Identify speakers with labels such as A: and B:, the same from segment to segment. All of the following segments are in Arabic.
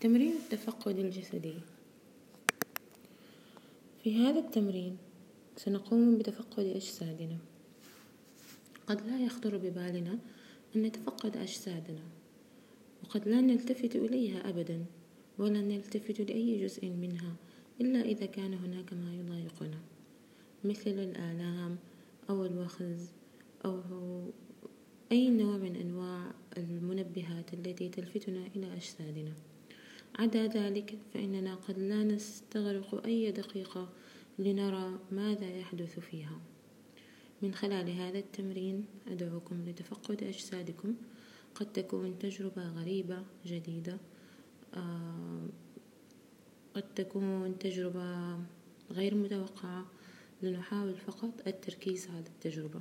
A: تمرين التفقد الجسدي. في هذا التمرين سنقوم بتفقد أجسادنا. قد لا يخطر ببالنا أن نتفقد أجسادنا وقد لا نلتفت إليها أبدا ولا نلتفت لأي جزء منها إلا إذا كان هناك ما يضايقنا مثل الآلام أو الوخز أو أي نوع من أنواع المنبهات التي تلفتنا إلى أجسادنا. عدا ذلك فإننا قد لا نستغرق أي دقيقة لنرى ماذا يحدث فيها. من خلال هذا التمرين أدعوكم لتفقد أجسادكم. قد تكون تجربة غريبة جديدة. آه، قد تكون تجربة غير متوقعة. لنحاول فقط التركيز على التجربة.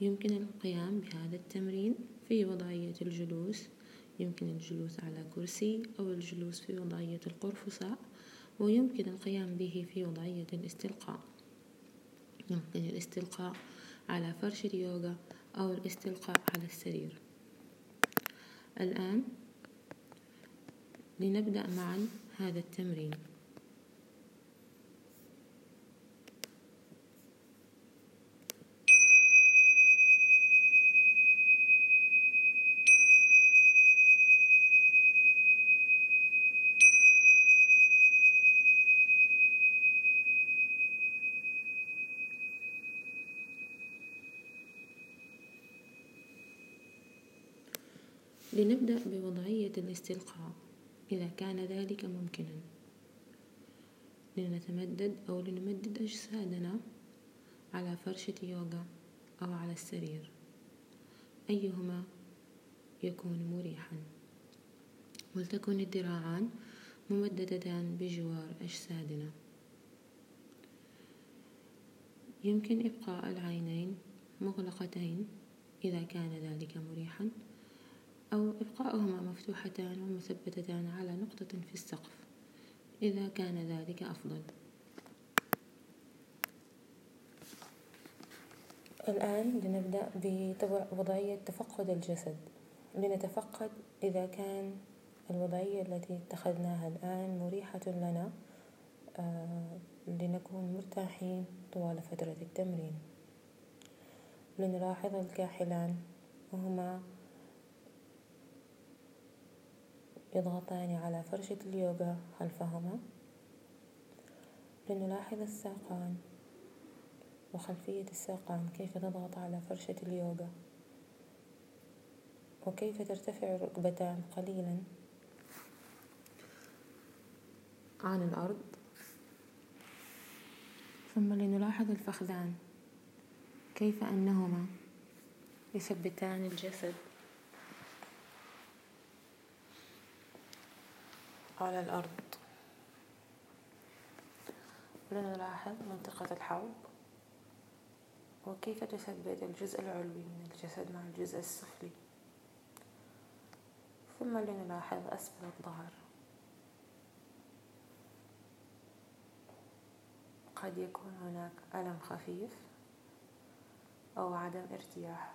A: يمكن القيام بهذا التمرين في وضعية الجلوس. يمكن الجلوس على كرسي أو الجلوس في وضعية القرفصاء ويمكن القيام به في وضعية الاستلقاء. يمكن الاستلقاء على فرش اليوغا أو الاستلقاء على السرير. الآن لنبدأ معا هذا التمرين. لنبدأ بوضعية الاستلقاء إذا كان ذلك ممكنا. لنتمدد أو لنمدد أجسادنا على فرشة يوغا أو على السرير. أيهما يكون مريحا؟ ولتكن الذراعان ممددتان بجوار أجسادنا. يمكن إبقاء العينين مغلقتين إذا كان ذلك مريحا. أو إبقاؤهما مفتوحتان ومثبتتان على نقطة في السقف. إذا كان ذلك أفضل. الآن لنبدأ بوضعية تفقد الجسد. لنتفقد إذا كان الوضعية التي اتخذناها الآن مريحة لنا آه، لنكون مرتاحين طوال فترة التمرين. لنلاحظ الكاحلان وهما يضغطان على فرشة اليوغا خلفهما لنلاحظ الساقان. وخلفية الساقان كيف تضغط على فرشة اليوغا؟ وكيف ترتفع الركبتان قليلا؟ عن الأرض. ثم لنلاحظ الفخذان. كيف أنهما؟ يثبتان الجسد. على الأرض. لنلاحظ منطقة الحوض. وكيف تثبت الجزء العلوي من الجسد مع الجزء السفلي ثم لنلاحظ أسفل الظهر. قد يكون هناك ألم خفيف أو عدم ارتياح.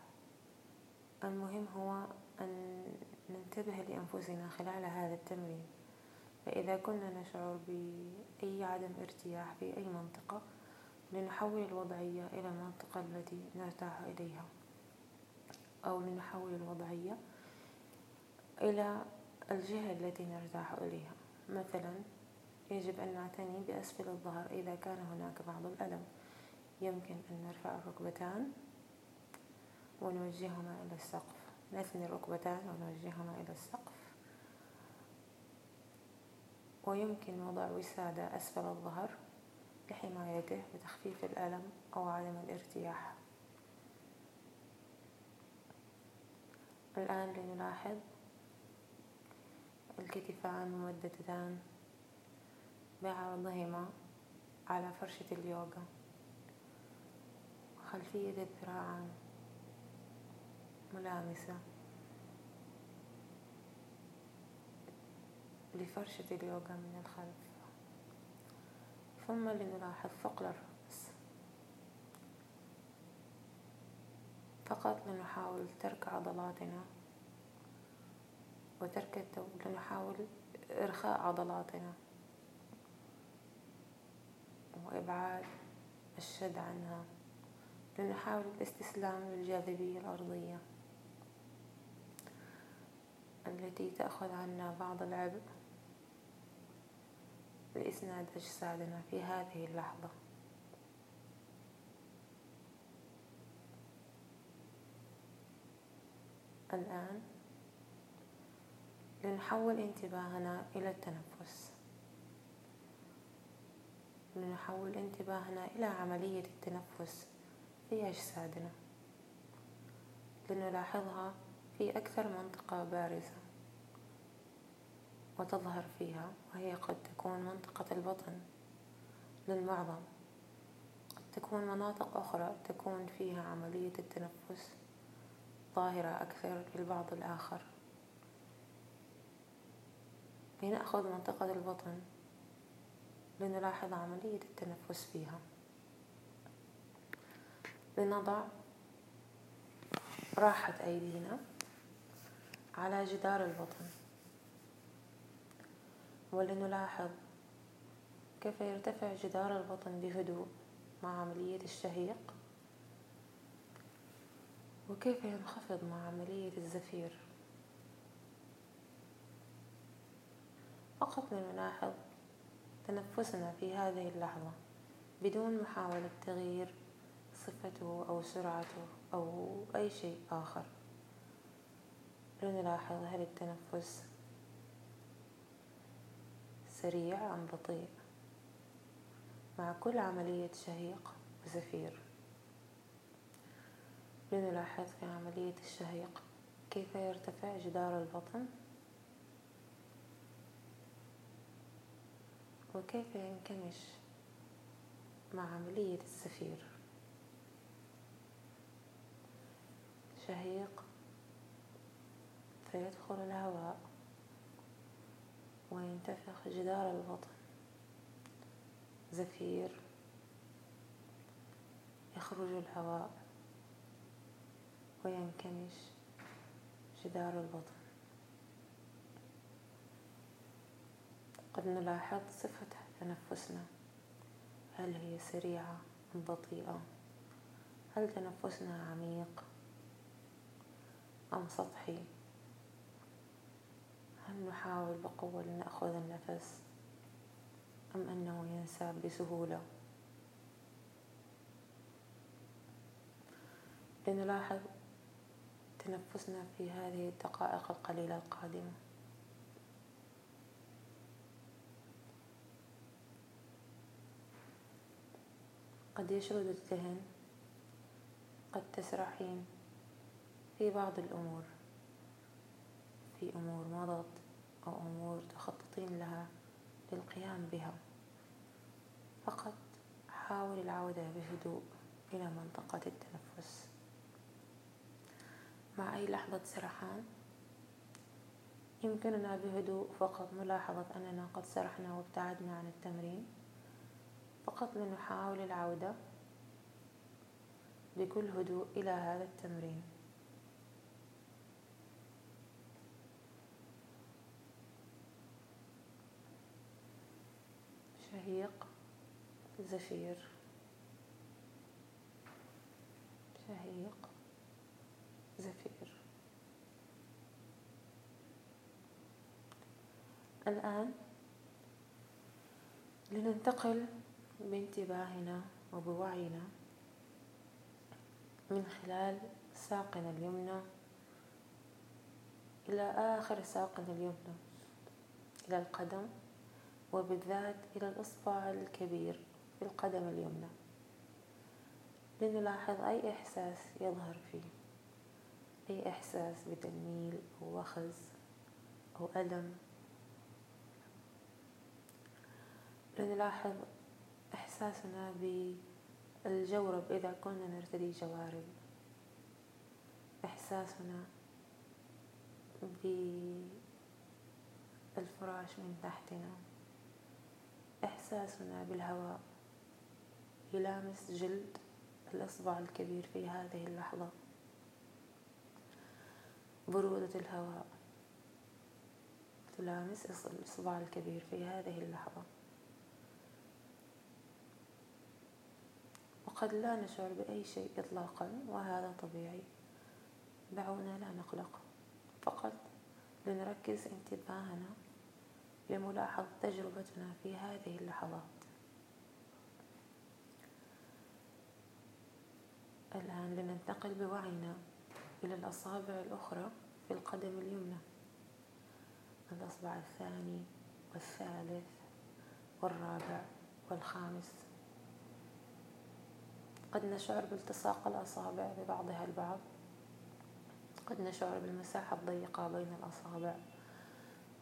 A: المهم هو أن ننتبه لأنفسنا خلال هذا التمرين. فإذا كنا نشعر بأي عدم ارتياح في أي منطقة لنحول الوضعية إلى المنطقة التي نرتاح إليها. أو لنحول الوضعية إلى الجهة التي نرتاح إليها. مثلا يجب أن نعتني بأسفل الظهر إذا كان هناك بعض الألم. يمكن أن نرفع الركبتان ونوجههما إلى السقف. نثني الركبتان ونوجههما إلى السقف. ويمكن وضع وسادة أسفل الظهر لحمايته وتخفيف الألم أو عدم الارتياح. الآن لنلاحظ الكتفان ممددتان بعرضهما على فرشة اليوغا. خلفية الذراعان ملامسة. لفرشة اليوغا من الخلف. ثم لنلاحظ ثقل الرأس. فقط لنحاول ترك عضلاتنا وترك التوب لنحاول إرخاء عضلاتنا وإبعاد الشد عنها. لنحاول الاستسلام للجاذبية الأرضية التي تأخذ عنا بعض العبء. لإسناد أجسادنا في هذه اللحظة. الآن لنحول انتباهنا إلى التنفس. لنحول انتباهنا إلى عملية التنفس في أجسادنا. لنلاحظها في أكثر منطقة بارزة. وتظهر فيها وهي قد تكون منطقة البطن للمعظم. قد تكون مناطق أخرى تكون فيها عملية التنفس ظاهرة أكثر للبعض الآخر. لنأخذ منطقة البطن لنلاحظ عملية التنفس فيها. لنضع راحة أيدينا على جدار البطن ولنلاحظ كيف يرتفع جدار البطن بهدوء مع عملية الشهيق؟ وكيف ينخفض مع عملية الزفير؟ فقط لنلاحظ تنفسنا في هذه اللحظة بدون محاولة تغيير صفته أو سرعته أو أي شيء آخر. لنلاحظ هل التنفس سريع أم بطيء؟ مع كل عملية شهيق وزفير. لنلاحظ في عملية الشهيق كيف يرتفع جدار البطن؟ وكيف ينكمش مع عملية الزفير؟ شهيق فيدخل الهواء. وينتفخ جدار البطن زفير يخرج الهواء وينكمش جدار البطن قد نلاحظ صفة تنفسنا. هل هي سريعة أم بطيئة؟ هل تنفسنا عميق أم سطحي؟ نحاول بقوة لنأخذ النفس أم أنه ينساب بسهولة؟ لنلاحظ تنفسنا في هذه الدقائق القليلة القادمة. قد يشرد الذهن قد تسرحين في بعض الأمور في أمور مضت. أو أمور تخططين لها للقيام بها. فقط حاول العودة بهدوء إلى منطقة التنفس. مع أي لحظة سرحان يمكننا بهدوء فقط ملاحظة أننا قد سرحنا وابتعدنا عن التمرين. فقط لنحاول العودة بكل هدوء إلى هذا التمرين. شهيق زفير. شهيق زفير. الآن لننتقل بانتباهنا وبوعينا من خلال ساقنا اليمنى إلى آخر ساقنا اليمنى إلى القدم. وبالذات إلى الإصبع الكبير في القدم اليمنى. لنلاحظ أي إحساس يظهر فيه. أي إحساس بتنميل أو وخز أو ألم. لنلاحظ إحساسنا بالجورب إذا كنا نرتدي جوارب. إحساسنا بالفراش من تحتنا. إحساسنا بالهواء يلامس جلد الإصبع الكبير في هذه اللحظة. برودة الهواء تلامس الإصبع الكبير في هذه اللحظة. وقد لا نشعر بأي شيء إطلاقا وهذا طبيعي. دعونا لا نقلق. فقط لنركز انتباهنا لملاحظة تجربتنا في هذه اللحظات. الآن لننتقل بوعينا إلى الأصابع الأخرى في القدم اليمنى. الأصبع الثاني والثالث والرابع والخامس. قد نشعر بالتصاق الأصابع ببعضها البعض. قد نشعر بالمساحة الضيقة بين الأصابع.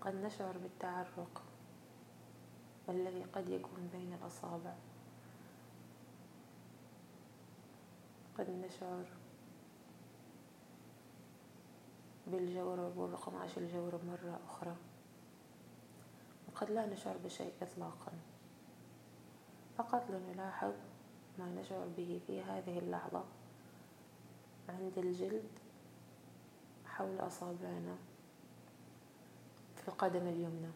A: قد نشعر بالتعرق الذي قد يكون بين الأصابع. قد نشعر بالجورب والقماش الجورب مرة أخرى. وقد لا نشعر بشيء إطلاقا. فقط لنلاحظ ما نشعر به في هذه اللحظة عند الجلد حول أصابعنا. القدم اليمنى.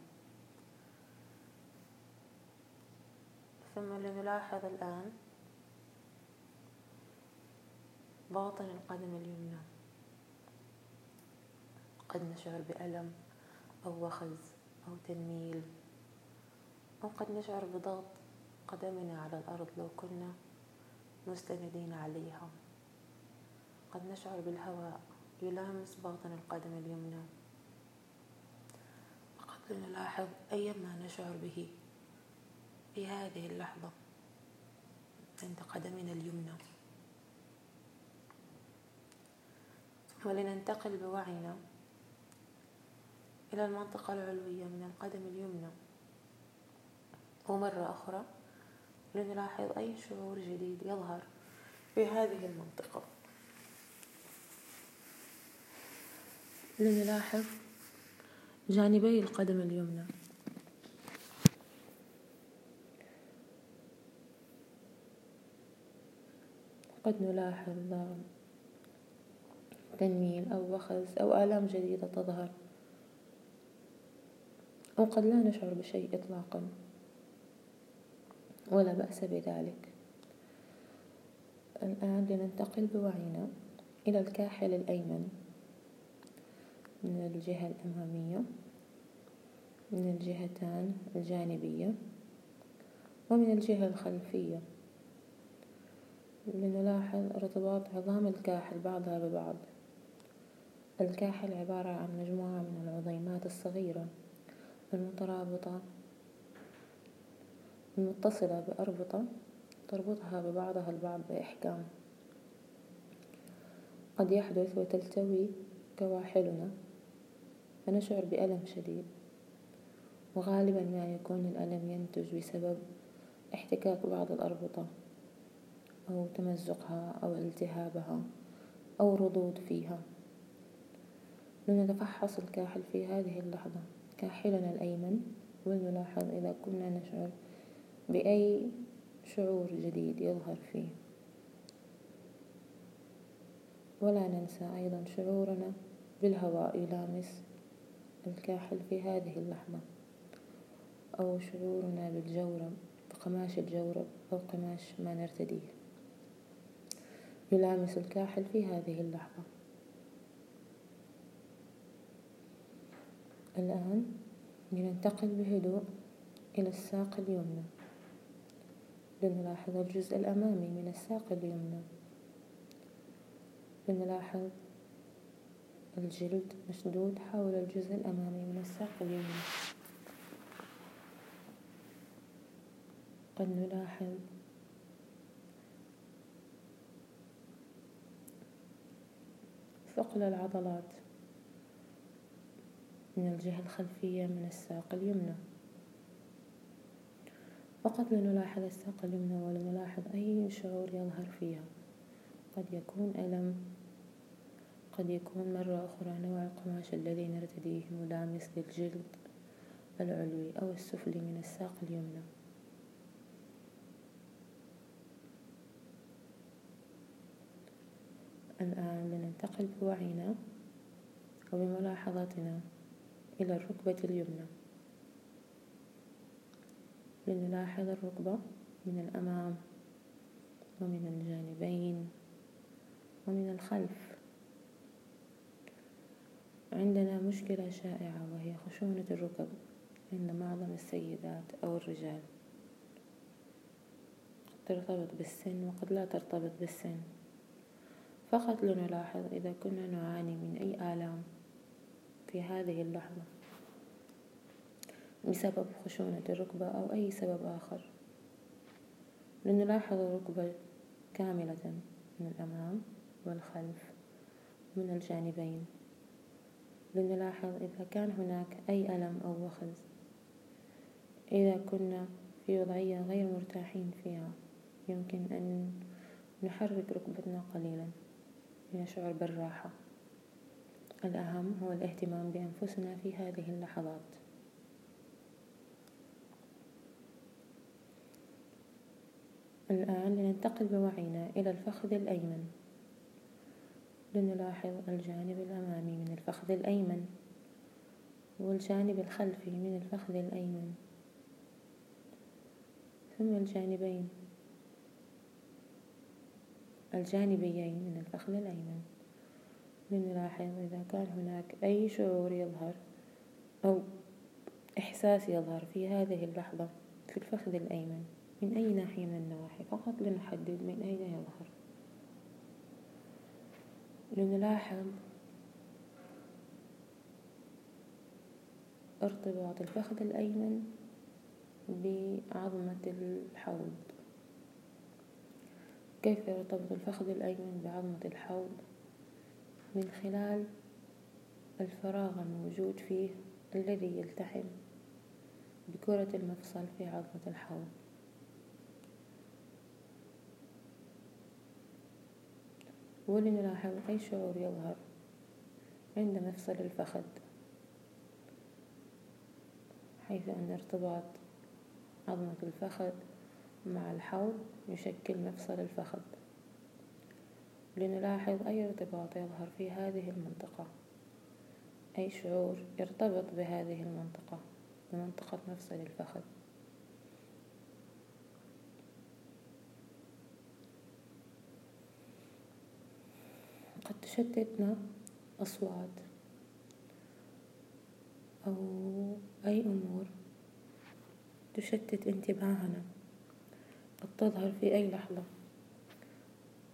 A: ثم لنلاحظ الآن باطن القدم اليمنى. قد نشعر بألم أو وخز أو تنميل أو قد نشعر بضغط قدمنا على الأرض لو كنا مستندين عليها. قد نشعر بالهواء يلامس باطن القدم اليمنى. فقط لنلاحظ أي ما نشعر به في هذه اللحظة عند قدمنا اليمنى. ولننتقل بوعينا إلى المنطقة العلوية من القدم اليمنى. ومرة أخرى لنلاحظ أي شعور جديد يظهر في هذه المنطقة. لنلاحظ جانبي القدم اليمنى. قد نلاحظ تنميل أو وخز أو آلام جديدة تظهر. أو قد لا نشعر بشيء إطلاقا. ولا بأس بذلك. الآن لننتقل بوعينا إلى الكاحل الأيمن. من الجهة الأمامية من الجهتان الجانبية ومن الجهة الخلفية. لنلاحظ ارتباط عظام الكاحل بعضها ببعض. الكاحل عبارة عن مجموعة من العظيمات الصغيرة المترابطة المتصلة بأربطة تربطها ببعضها البعض بإحكام. قد يحدث وتلتوي كواحلنا. فنشعر بألم شديد وغالبا ما يكون الألم ينتج بسبب احتكاك بعض الأربطة أو تمزقها أو التهابها أو رضوض فيها. لنتفحص الكاحل في هذه اللحظة كاحلنا الأيمن ولنلاحظ إذا كنا نشعر بأي شعور جديد يظهر فيه. ولا ننسى أيضا شعورنا بالهواء يلامس الكاحل في هذه اللحظة أو شعورنا بالجورب بقماش الجورب أو قماش ما نرتديه. يلامس الكاحل في هذه اللحظة. الآن لننتقل بهدوء إلى الساق اليمنى. لنلاحظ الجزء الأمامي من الساق اليمنى. لنلاحظ الجلد مشدود حول الجزء الأمامي من الساق اليمنى قد نلاحظ ثقل العضلات من الجهة الخلفية من الساق اليمنى. فقط لنلاحظ الساق اليمنى ولنلاحظ أي شعور يظهر فيها. قد يكون ألم قد يكون مرة أخرى نوع القماش الذي نرتديه ملامس للجلد العلوي أو السفلي من الساق اليمنى. الآن لننتقل بوعينا وبملاحظتنا إلى الركبة اليمنى. لنلاحظ الركبة من الأمام ومن الجانبين ومن الخلف. عندنا مشكلة شائعة وهي خشونة الركب عند معظم السيدات أو الرجال. ترتبط بالسن وقد لا ترتبط بالسن. فقط لنلاحظ إذا كنا نعاني من أي آلام في هذه اللحظة بسبب خشونة الركبة أو أي سبب آخر. لنلاحظ الركبة كاملة من الأمام والخلف من الجانبين. لنلاحظ إذا كان هناك أي ألم أو وخز إذا كنا في وضعية غير مرتاحين فيها يمكن أن نحرك ركبتنا قليلا لنشعر بالراحة. الأهم هو الاهتمام بأنفسنا في هذه اللحظات. الآن لننتقل بوعينا إلى الفخذ الأيمن. لنلاحظ الجانب الأمامي من الفخذ الأيمن والجانب الخلفي من الفخذ الأيمن. ثم الجانبين. الجانبيين من الفخذ الأيمن. لنلاحظ إذا كان هناك أي شعور يظهر أو إحساس يظهر في هذه اللحظة في الفخذ الأيمن. من أي ناحية من النواحي؟ فقط لنحدد من أين يظهر. لنلاحظ ارتباط الفخذ الأيمن بعظمة الحوض. كيف يرتبط الفخذ الأيمن بعظمة الحوض؟ من خلال الفراغ الموجود فيه الذي يلتحم بكرة المفصل في عظمة الحوض. ولنلاحظ أي شعور يظهر عند مفصل الفخذ حيث أن ارتباط عظمة الفخذ مع الحوض يشكل مفصل الفخذ. لنلاحظ أي ارتباط يظهر في هذه المنطقة. أي شعور يرتبط بهذه المنطقة بمنطقة مفصل الفخذ. قد تشتتنا أصوات أو أي أمور تشتت انتباهنا قد تظهر في أي لحظة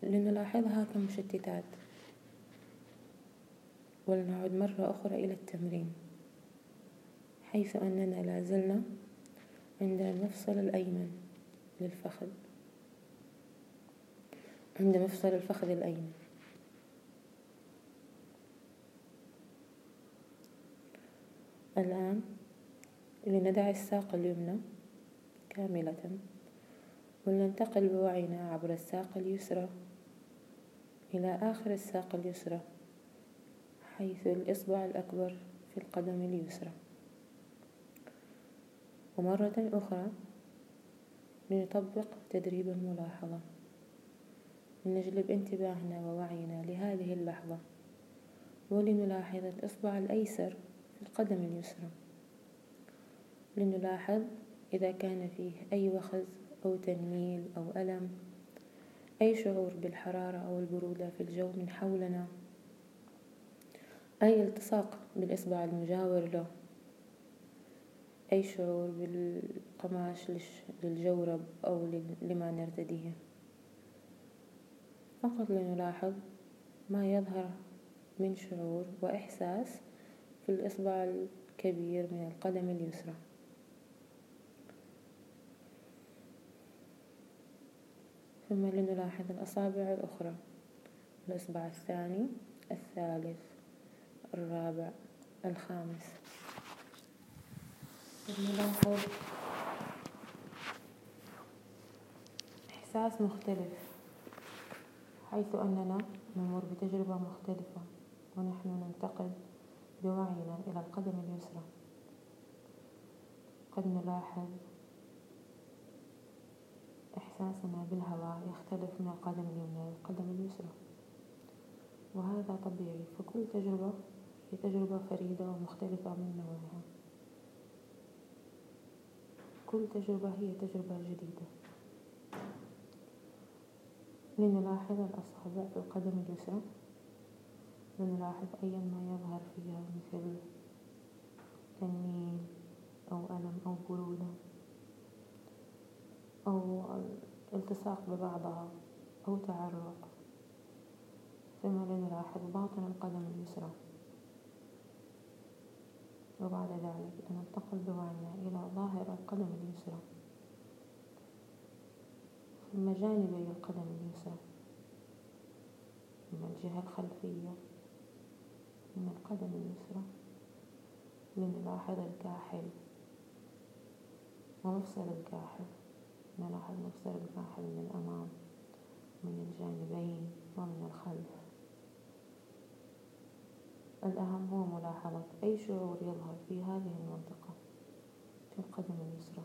A: لنلاحظها كمشتتات. ولنعد مرة أخرى إلى التمرين. حيث أننا لازلنا عند المفصل الأيمن للفخذ. عند مفصل الفخذ الأيمن. الآن لندع الساق اليمنى كاملة ولننتقل بوعينا عبر الساق اليسرى إلى آخر الساق اليسرى حيث الإصبع الأكبر في القدم اليسرى. ومرة أخرى لنطبق تدريب الملاحظة لنجلب انتباهنا ووعينا لهذه اللحظة ولنلاحظ الإصبع الأيسر القدم اليسرى. لنلاحظ إذا كان فيه أي وخز أو تنميل أو ألم أي شعور بالحرارة أو البرودة في الجو من حولنا أي التصاق بالإصبع المجاور له أي شعور بالقماش للجورب أو لما نرتديه. فقط لنلاحظ ما يظهر من شعور وإحساس في الإصبع الكبير من القدم اليسرى. ثم لنلاحظ الأصابع الأخرى. الإصبع الثاني الثالث الرابع الخامس. نلاحظ إحساس مختلف حيث أننا نمر بتجربة مختلفة ونحن ننتقل بوعينا إلى القدم اليسرى. قد نلاحظ إحساسنا بالهواء يختلف من القدم اليمنى للقدم اليسرى. وهذا طبيعي فكل تجربة هي تجربة فريدة ومختلفة من نوعها. كل تجربة هي تجربة جديدة. لنلاحظ الأصابع في القدم اليسرى. لنلاحظ أيا ما يظهر فيها مثل تنميل أو ألم أو برودة أو التصاق ببعضها أو تعرق. ثم لنلاحظ باطن القدم اليسرى. وبعد ذلك ننتقل بوعينا إلى ظاهر القدم اليسرى. ثم جانبي القدم اليسرى. من الجهة الخلفية. من القدم اليسرى لنلاحظ الكاحل ومفصل الكاحل نلاحظ مفصل الكاحل من الأمام من الجانبين ومن الخلف. الأهم هو ملاحظة أي شعور يظهر في هذه المنطقة في القدم اليسرى.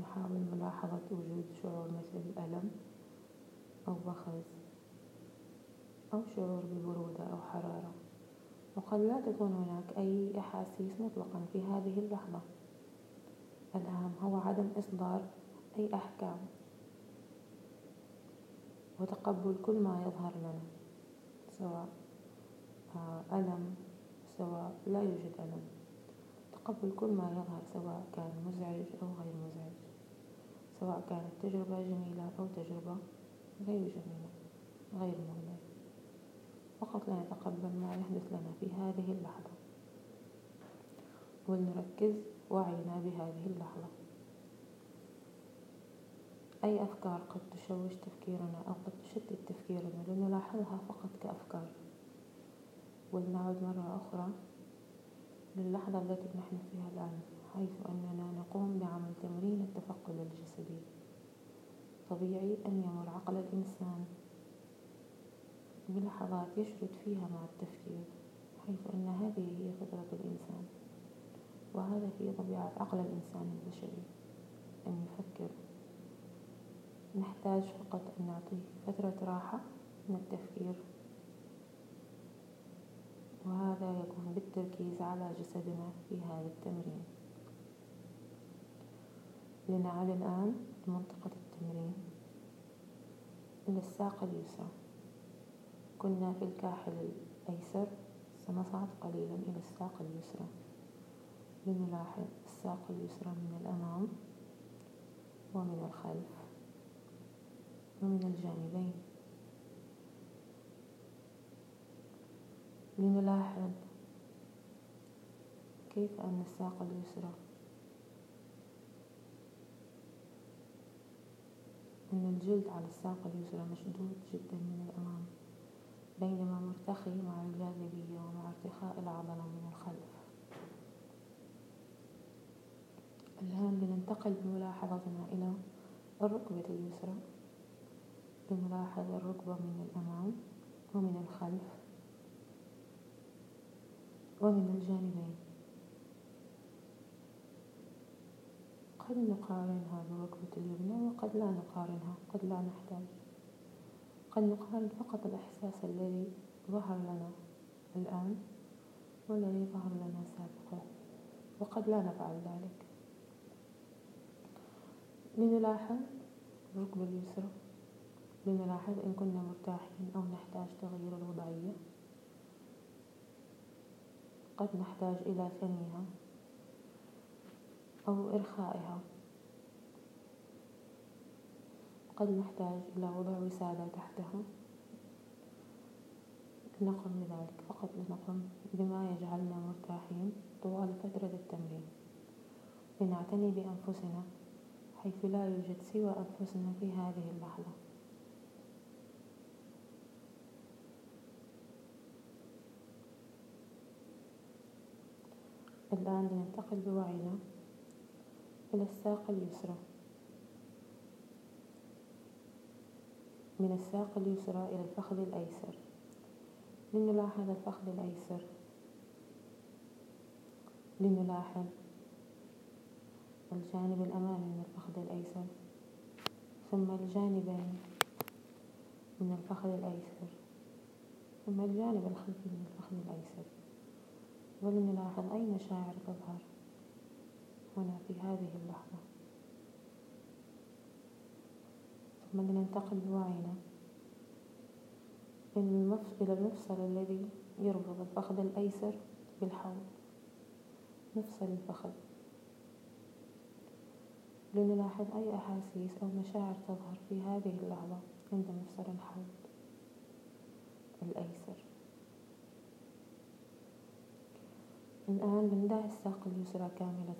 A: نحاول ملاحظة وجود شعور مثل الألم. أو بخز أو شعور ببرودة أو حرارة. وقد لا تكون هناك أي أحاسيس مطلقا في هذه اللحظة. الأهم هو عدم إصدار أي أحكام. وتقبل كل ما يظهر لنا سواء آه، ألم سواء لا يوجد ألم. تقبل كل ما يظهر سواء كان مزعج أو غير مزعج. سواء كانت تجربة جميلة أو تجربة غير جميلة غير مؤلمة فقط لا نتقبل ما يحدث لنا في هذه اللحظة. ولنركز وعينا بهذه اللحظة. أي أفكار قد تشوش تفكيرنا أو قد تشتت تفكيرنا لنلاحظها فقط كأفكار. ولنعد مرة أخرى للحظة التي نحن فيها الآن حيث أننا نقوم بعمل تمرين التفقد الجسدي. طبيعي أن يمر عقل الإنسان بلحظات يشرد فيها مع التفكير حيث أن هذه هي فطرة الإنسان وهذا هي طبيعة عقل الإنسان البشري أن يفكر. نحتاج فقط أن نعطيه فترة راحة من التفكير وهذا يكون بالتركيز على جسدنا في هذا التمرين. لنعد الآن لمنطقة التمرين إلى الساق اليسرى كنا في الكاحل الأيسر سنصعد قليلا إلى الساق اليسرى. لنلاحظ الساق اليسرى من الأمام ومن الخلف ومن الجانبين. لنلاحظ كيف أن الساق اليسرى أن الجلد على الساق اليسرى مشدود جدا من الأمام بينما مرتخي مع الجاذبية ومع ارتخاء العضلة من الخلف. الآن لننتقل بملاحظتنا إلى الركبة اليسرى. لنلاحظ الركبة من الأمام ومن الخلف ومن الجانبين. قد نقارنها بركبة اليمنى وقد لا نقارنها قد لا نحتاج قد نقارن فقط الإحساس الذي ظهر لنا الآن والذي ظهر لنا سابقا وقد لا نفعل ذلك. لنلاحظ الركبة اليسرى لنلاحظ إن كنا مرتاحين أو نحتاج تغيير الوضعية. قد نحتاج إلى ثنيها. أو إرخائها قد نحتاج إلى وضع وسادة تحتها. نقم بذلك. فقط لنقم بما يجعلنا مرتاحين طوال فترة التمرين. لنعتني بأنفسنا حيث لا يوجد سوى أنفسنا في هذه اللحظة. الآن لننتقل بوعينا. إلى الساق اليسرى. من الساق اليسرى إلى الفخذ الأيسر. لنلاحظ الفخذ الأيسر. لنلاحظ الجانب الأمامي من الفخذ الأيسر. ثم الجانبين من الفخذ الأيسر. ثم الجانب الخلفي من الفخذ الأيسر. ولنلاحظ أي مشاعر تظهر. هنا في هذه اللحظة. ثم لننتقل بوعينا إلى المفصل الذي يربط الفخذ الأيسر بالحوض مفصل الفخذ. لنلاحظ أي أحاسيس أو مشاعر تظهر في هذه اللحظة عند مفصل الحوض الأيسر. الآن بندع الساق اليسرى كاملة.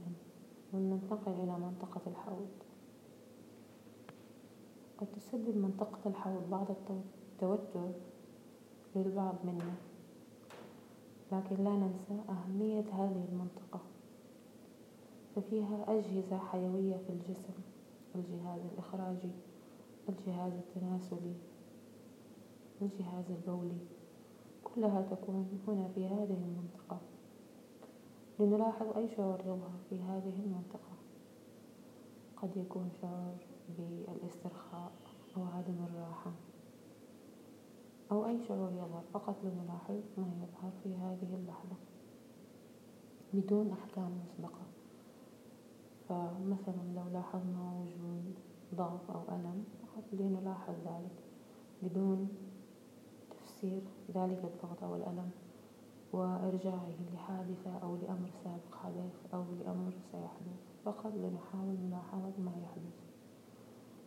A: ولننتقل إلى منطقة الحوض. قد تسبب منطقة الحوض بعض التوتر للبعض منا لكن لا ننسى أهمية هذه المنطقة ففيها أجهزة حيوية في الجسم الجهاز الإخراجي الجهاز التناسلي الجهاز البولي كلها تكون هنا في هذه المنطقة. لنلاحظ أي شعور يظهر في هذه المنطقة. قد يكون شعور بالاسترخاء أو عدم الراحة أو أي شعور يظهر فقط لنلاحظ ما يظهر في هذه اللحظة بدون أحكام مسبقة. فمثلا لو لاحظنا وجود ضعف أو ألم فقط لنلاحظ ذلك بدون تفسير ذلك الضغط أو الألم. وإرجاعه لحادثة أو لأمر سابق حدث أو لأمر سيحدث. فقط لنحاول ملاحظة ما يحدث.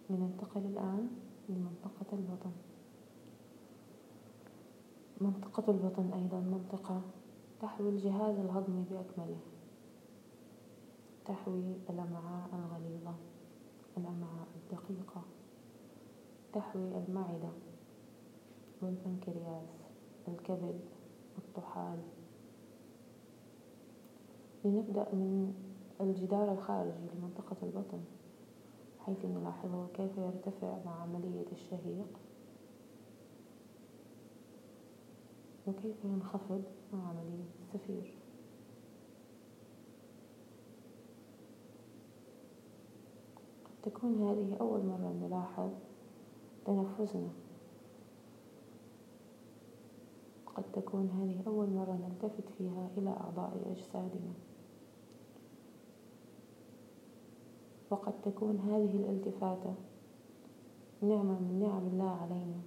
A: لننتقل الآن لمنطقة البطن منطقة البطن أيضا منطقة تحوي الجهاز الهضمي بأكمله. تحوي الأمعاء الغليظة الأمعاء الدقيقة. تحوي المعدة والبنكرياس الكبد الطحال. لنبدأ من الجدار الخارجي لمنطقة البطن حيث نلاحظه كيف يرتفع مع عملية الشهيق وكيف ينخفض مع عملية الزفير قد تكون هذه أول مرة نلاحظ تنفسنا قد تكون هذه أول مرة نلتفت فيها إلى أعضاء أجسادنا. وقد تكون هذه الالتفاتة نعمة من نعم الله علينا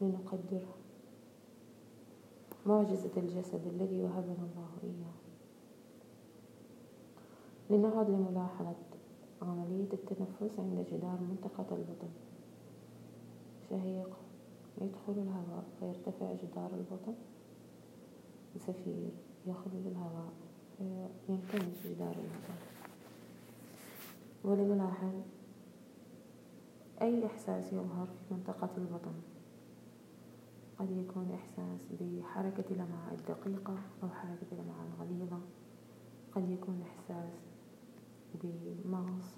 A: لنقدر معجزة الجسد الذي وهبنا الله إياه. لنعد لملاحظة عملية التنفس عند جدار منطقة البطن. شهيق يدخل الهواء فيرتفع جدار البطن زفير يخرج الهواء فينكمش جدار البطن ولنلاحظ أي إحساس يظهر في منطقة البطن؟ قد يكون إحساس بحركة الأمعاء الدقيقة أو حركة الأمعاء الغليظة. قد يكون إحساس بمغص.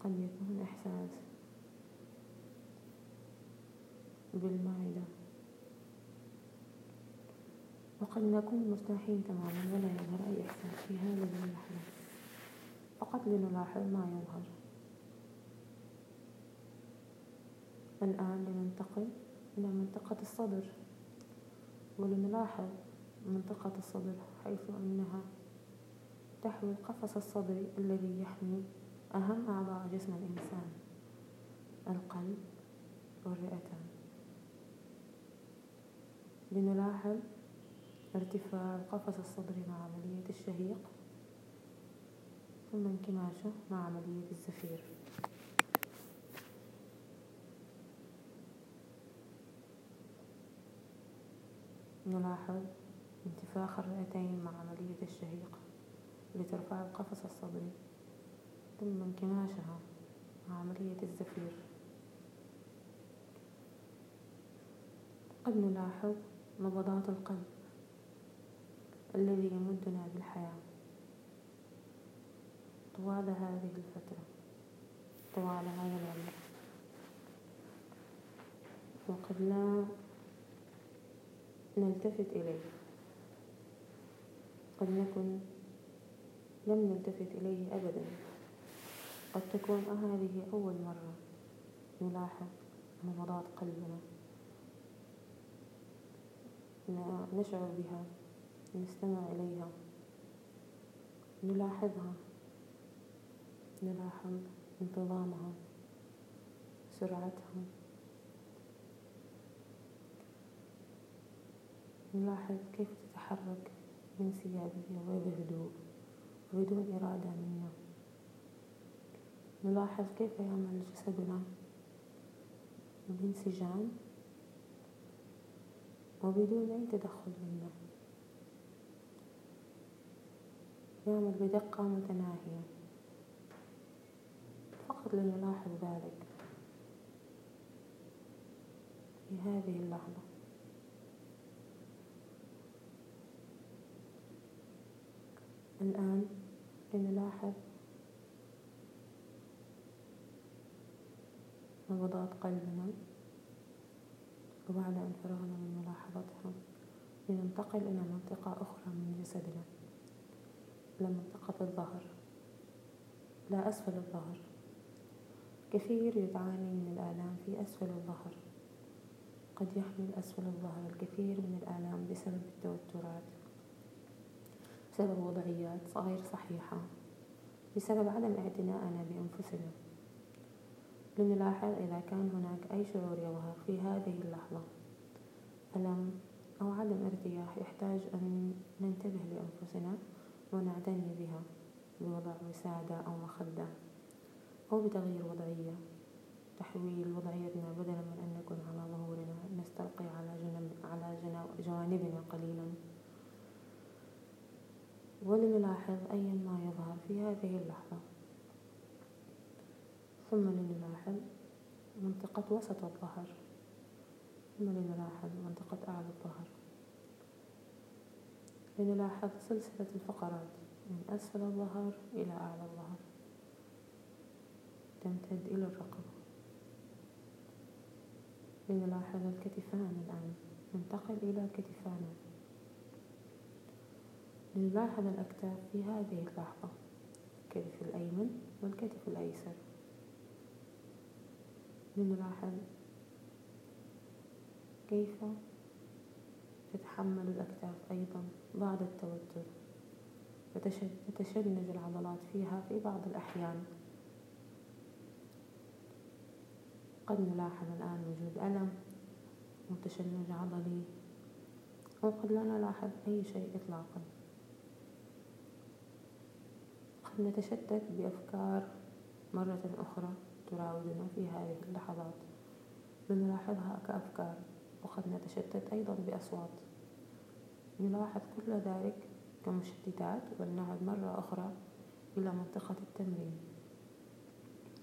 A: قد يكون إحساس بالمعدة. وقد نكون مرتاحين تماما ولا يظهر أي إحساس في هذه اللحظة. فقط لنلاحظ ما يظهر. الآن لننتقل إلى منطقة الصدر. ولنلاحظ منطقة الصدر حيث أنها تحوي القفص الصدري الذي يحمي أهم أعضاء جسم الإنسان القلب والرئتان. لنلاحظ ارتفاع القفص الصدري مع عملية الشهيق ثم انكماشه مع عملية الزفير. نلاحظ انتفاخ الرئتين مع عملية الشهيق لترفع القفص الصدري ثم انكماشها مع عملية الزفير. قد نلاحظ نبضات القلب الذي يمدنا بالحياة. طوال هذه الفترة طوال هذا العمر. وقد لا نلتفت إليه. قد نكن لم نلتفت إليه أبدا. قد تكون هذه أول مرة نلاحظ نبضات قلبنا. نشعر بها نستمع إليها نلاحظها نلاحظ انتظامها سرعتها نلاحظ كيف تتحرك بانسيابية وبهدوء بدون إرادة منا نلاحظ كيف يعمل جسدنا بانسجام وبدون أي تدخل منا يعمل بدقة متناهية. فقط لنلاحظ ذلك. في هذه اللحظة. الآن لنلاحظ نبضات قلبنا. وبعد أن فرغنا من ملاحظتها لننتقل إلى منطقة أخرى من جسدنا. إلى منطقة الظهر. لا أسفل الظهر. كثير يعاني من الآلام في أسفل الظهر. قد يحمل أسفل الظهر الكثير من الآلام بسبب التوترات. بسبب وضعيات غير صحيحة. بسبب عدم اعتنائنا بأنفسنا. لنلاحظ إذا كان هناك أي شعور يظهر في هذه اللحظة. ألم أو عدم ارتياح يحتاج أن ننتبه لأنفسنا ونعتني بها بوضع وسادة أو مخدة أو بتغيير وضعية. تحويل وضعيتنا بدلا من أن نكون على ظهورنا نستلقي على جنب على جوانبنا قليلا. ولنلاحظ أيا ما يظهر في هذه اللحظة. ثم لنلاحظ منطقة وسط الظهر. ثم لنلاحظ منطقة أعلى الظهر. لنلاحظ سلسلة الفقرات من أسفل الظهر إلى أعلى الظهر. تمتد إلى الرقبة لنلاحظ الكتفان الآن. ننتقل إلى كتفانا. لنلاحظ الأكتاف في هذه اللحظة. الكتف الأيمن والكتف الأيسر. لنلاحظ كيف تتحمل الأكتاف أيضا بعض التوتر؟ وتتشنج العضلات فيها في بعض الأحيان. قد نلاحظ الآن وجود ألم وتشنج عضلي أو قد لا نلاحظ أي شيء إطلاقا. قد نتشتت بأفكار مرة أخرى. تراودنا في هذه اللحظات لنلاحظها كأفكار وقد نتشتت أيضا بأصوات. نلاحظ كل ذلك كمشتتات ولنعد مرة أخرى إلى منطقة التمرين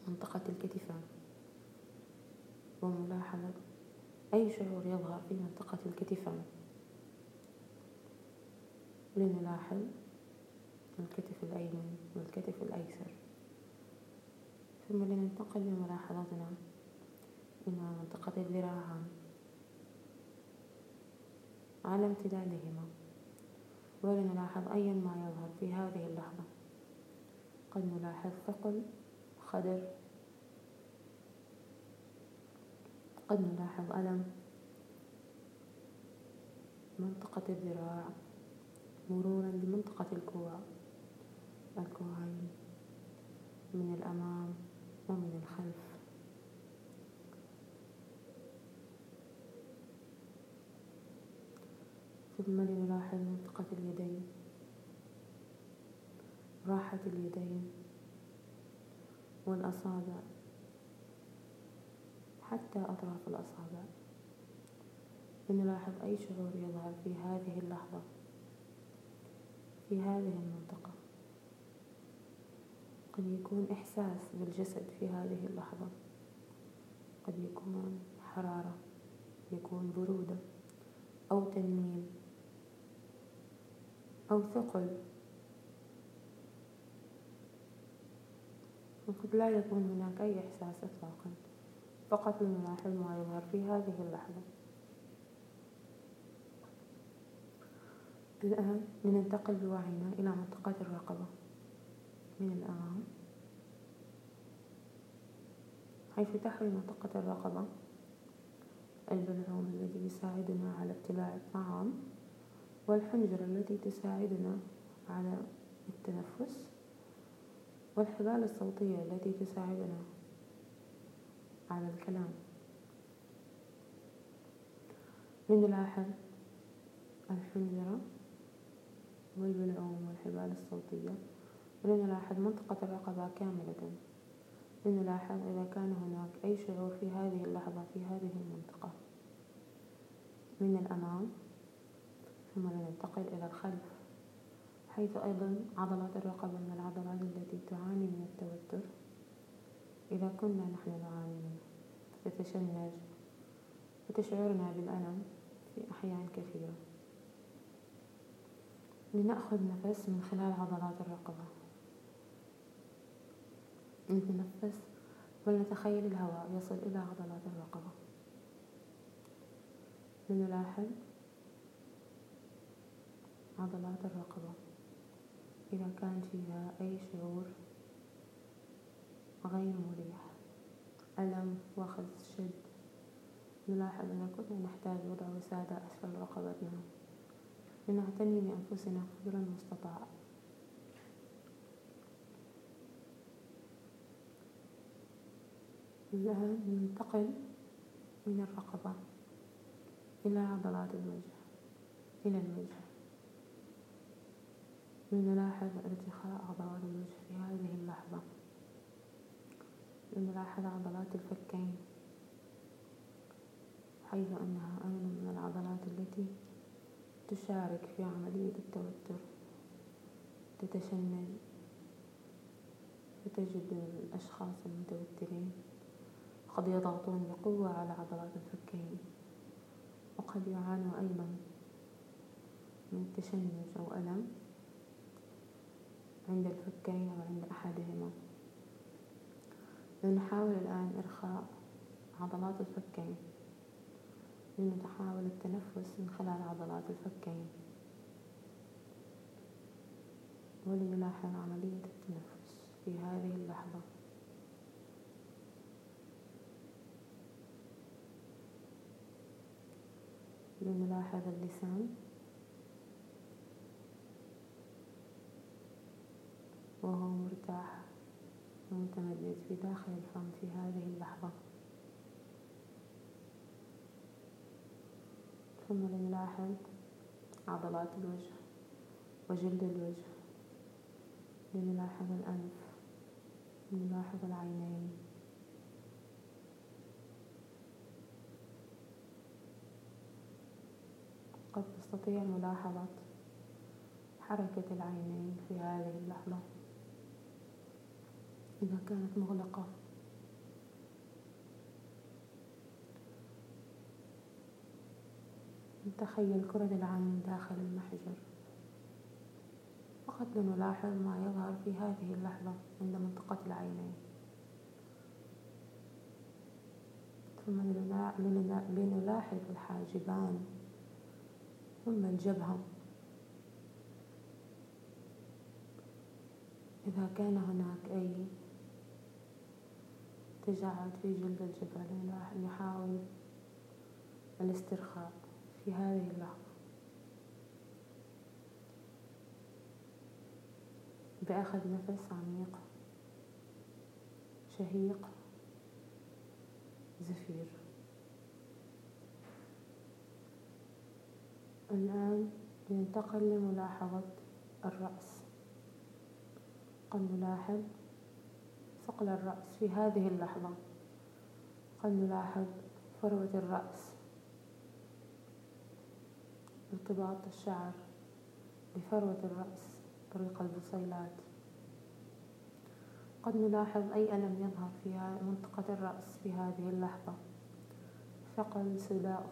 A: منطقة الكتفان. وملاحظة أي شعور يظهر في منطقة الكتفان. لنلاحظ الكتف الأيمن والكتف الأيسر. ثم لننتقل بملاحظتنا إلى منطقة الذراعان على امتدادهما. ولنلاحظ أيا ما يظهر في هذه اللحظة. قد نلاحظ ثقل خدر. قد نلاحظ ألم. منطقة الذراع مرورا بمنطقة الكوع. الكوعين من الأمام. ومن الخلف. ثم لنلاحظ منطقة اليدين. راحة اليدين. والأصابع. حتى أطراف الأصابع. لنلاحظ أي شعور يظهر في هذه اللحظة. في هذه المنطقة. قد يكون إحساس بالجسد في هذه اللحظة. قد يكون حرارة يكون برودة أو تنميل أو ثقل. وقد لا يكون هناك أي إحساس إطلاقا فقط لنلاحظ ما يظهر في هذه اللحظة. الآن لننتقل بوعينا إلى منطقة الرقبة. من الأمام حيث تحوي منطقة الرقبة. البلعوم الذي يساعدنا على ابتلاع الطعام. والحنجرة التي تساعدنا على التنفس. والحبال الصوتية التي تساعدنا على الكلام. لنلاحظ الحنجرة والبلعوم والحبال الصوتية. ولنلاحظ منطقة الرقبة كاملة. لنلاحظ إذا كان هناك أي شعور في هذه اللحظة في هذه المنطقة. من الأمام ثم ننتقل إلى الخلف حيث أيضا عضلات الرقبة من العضلات التي تعاني من التوتر. إذا كنا نحن نعاني منه تتشنج وتشعرنا بالألم في أحيان كثيرة. لنأخذ نفس من خلال عضلات الرقبة. نتنفس ولنتخيل الهواء يصل إلى عضلات الرقبة. لنلاحظ عضلات الرقبة. إذا كان فيها أي شعور غير مريح ألم وخز شد. نلاحظ أن كنا نحتاج وضع وسادة أسفل رقبتنا. لنعتني بأنفسنا قدر المستطاع. الآن ننتقل من الرقبة إلى عضلات الوجه إلى الوجه لنلاحظ ارتخاء عضلات الوجه في هذه اللحظة. لنلاحظ عضلات الفكين حيث أنها أيضا من العضلات التي تشارك في عملية التوتر تتشنج فتجد الأشخاص المتوترين. قد يضغطون بقوة على عضلات الفكين وقد يعانوا أيضا من تشنج أو ألم عند الفكين أو عند أحدهما. لنحاول الآن إرخاء عضلات الفكين لنحاول التنفس من خلال عضلات الفكين ولنلاحظ عملية التنفس في هذه اللحظة. لنلاحظ اللسان. وهو مرتاح ومتمدد في داخل الفم في هذه اللحظة. ثم لنلاحظ عضلات الوجه وجلد الوجه. لنلاحظ الأنف لنلاحظ العينين قد تستطيع ملاحظة حركة العينين في هذه اللحظة؟ إذا كانت مغلقة. نتخيل كرة العين داخل المحجر. فقط لنلاحظ ما يظهر في هذه اللحظة عند منطقة العينين. ثم لنلاحظ الحاجبان. ثم الجبهة إذا كان هناك أي تجاعد في جلد الجبهة نحاول الاسترخاء في هذه اللحظة. بأخذ نفس عميق شهيق زفير. الآن ننتقل لملاحظة الرأس. قد نلاحظ ثقل الرأس في هذه اللحظة. قد نلاحظ فروة الرأس. ارتباط الشعر بفروة الرأس طريق البصيلات قد نلاحظ أي ألم يظهر في منطقة الرأس في هذه اللحظة. ثقل صداع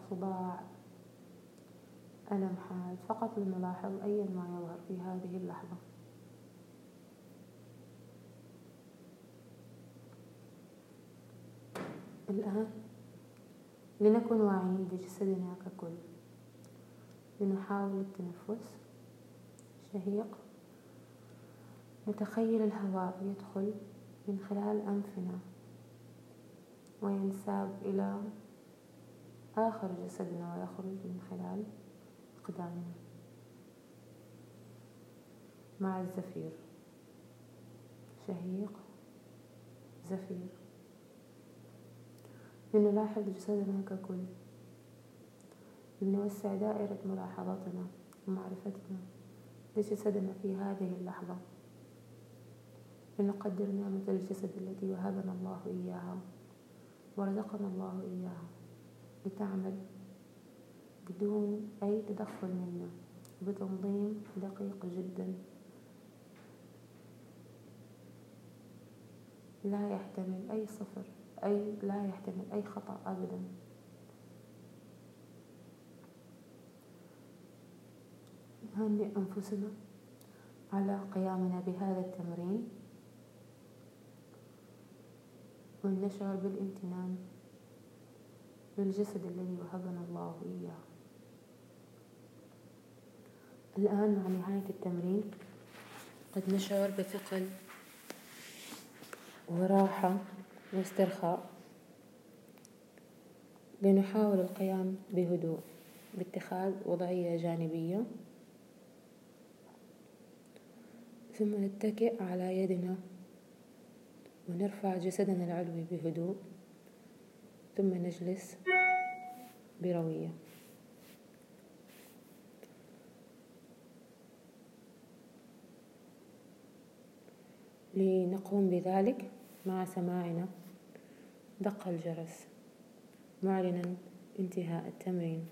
A: صداع ألم حاد فقط لنلاحظ أي ما يظهر في هذه اللحظة. الآن لنكن واعيين بجسدنا ككل. لنحاول التنفس. شهيق. نتخيل الهواء يدخل من خلال أنفنا وينساب إلى آخر جسدنا ويخرج من خلال أقدامنا مع الزفير. شهيق زفير. لنلاحظ جسدنا ككل. لنوسع دائرة ملاحظتنا ومعرفتنا لجسدنا في هذه اللحظة. لنقدر نعمة الجسد التي وهبنا الله إياها ورزقنا الله إياها لتعمل بدون أي تدخل منا بتنظيم دقيق جدا. لا يحتمل أي صفر أي لا يحتمل أي خطأ أبدا. نهنئ أنفسنا على قيامنا بهذا التمرين. ولنشعر بالامتنان للجسد الذي وهبنا الله إياه. الآن مع نهاية التمرين. قد نشعر بثقل وراحة واسترخاء. لنحاول القيام بهدوء باتخاذ وضعية جانبية. ثم نتكئ على يدنا ونرفع جسدنا العلوي بهدوء. ثم نجلس بروية. لنقوم بذلك مع سماعنا. دق الجرس. معلنا انتهاء التمرين.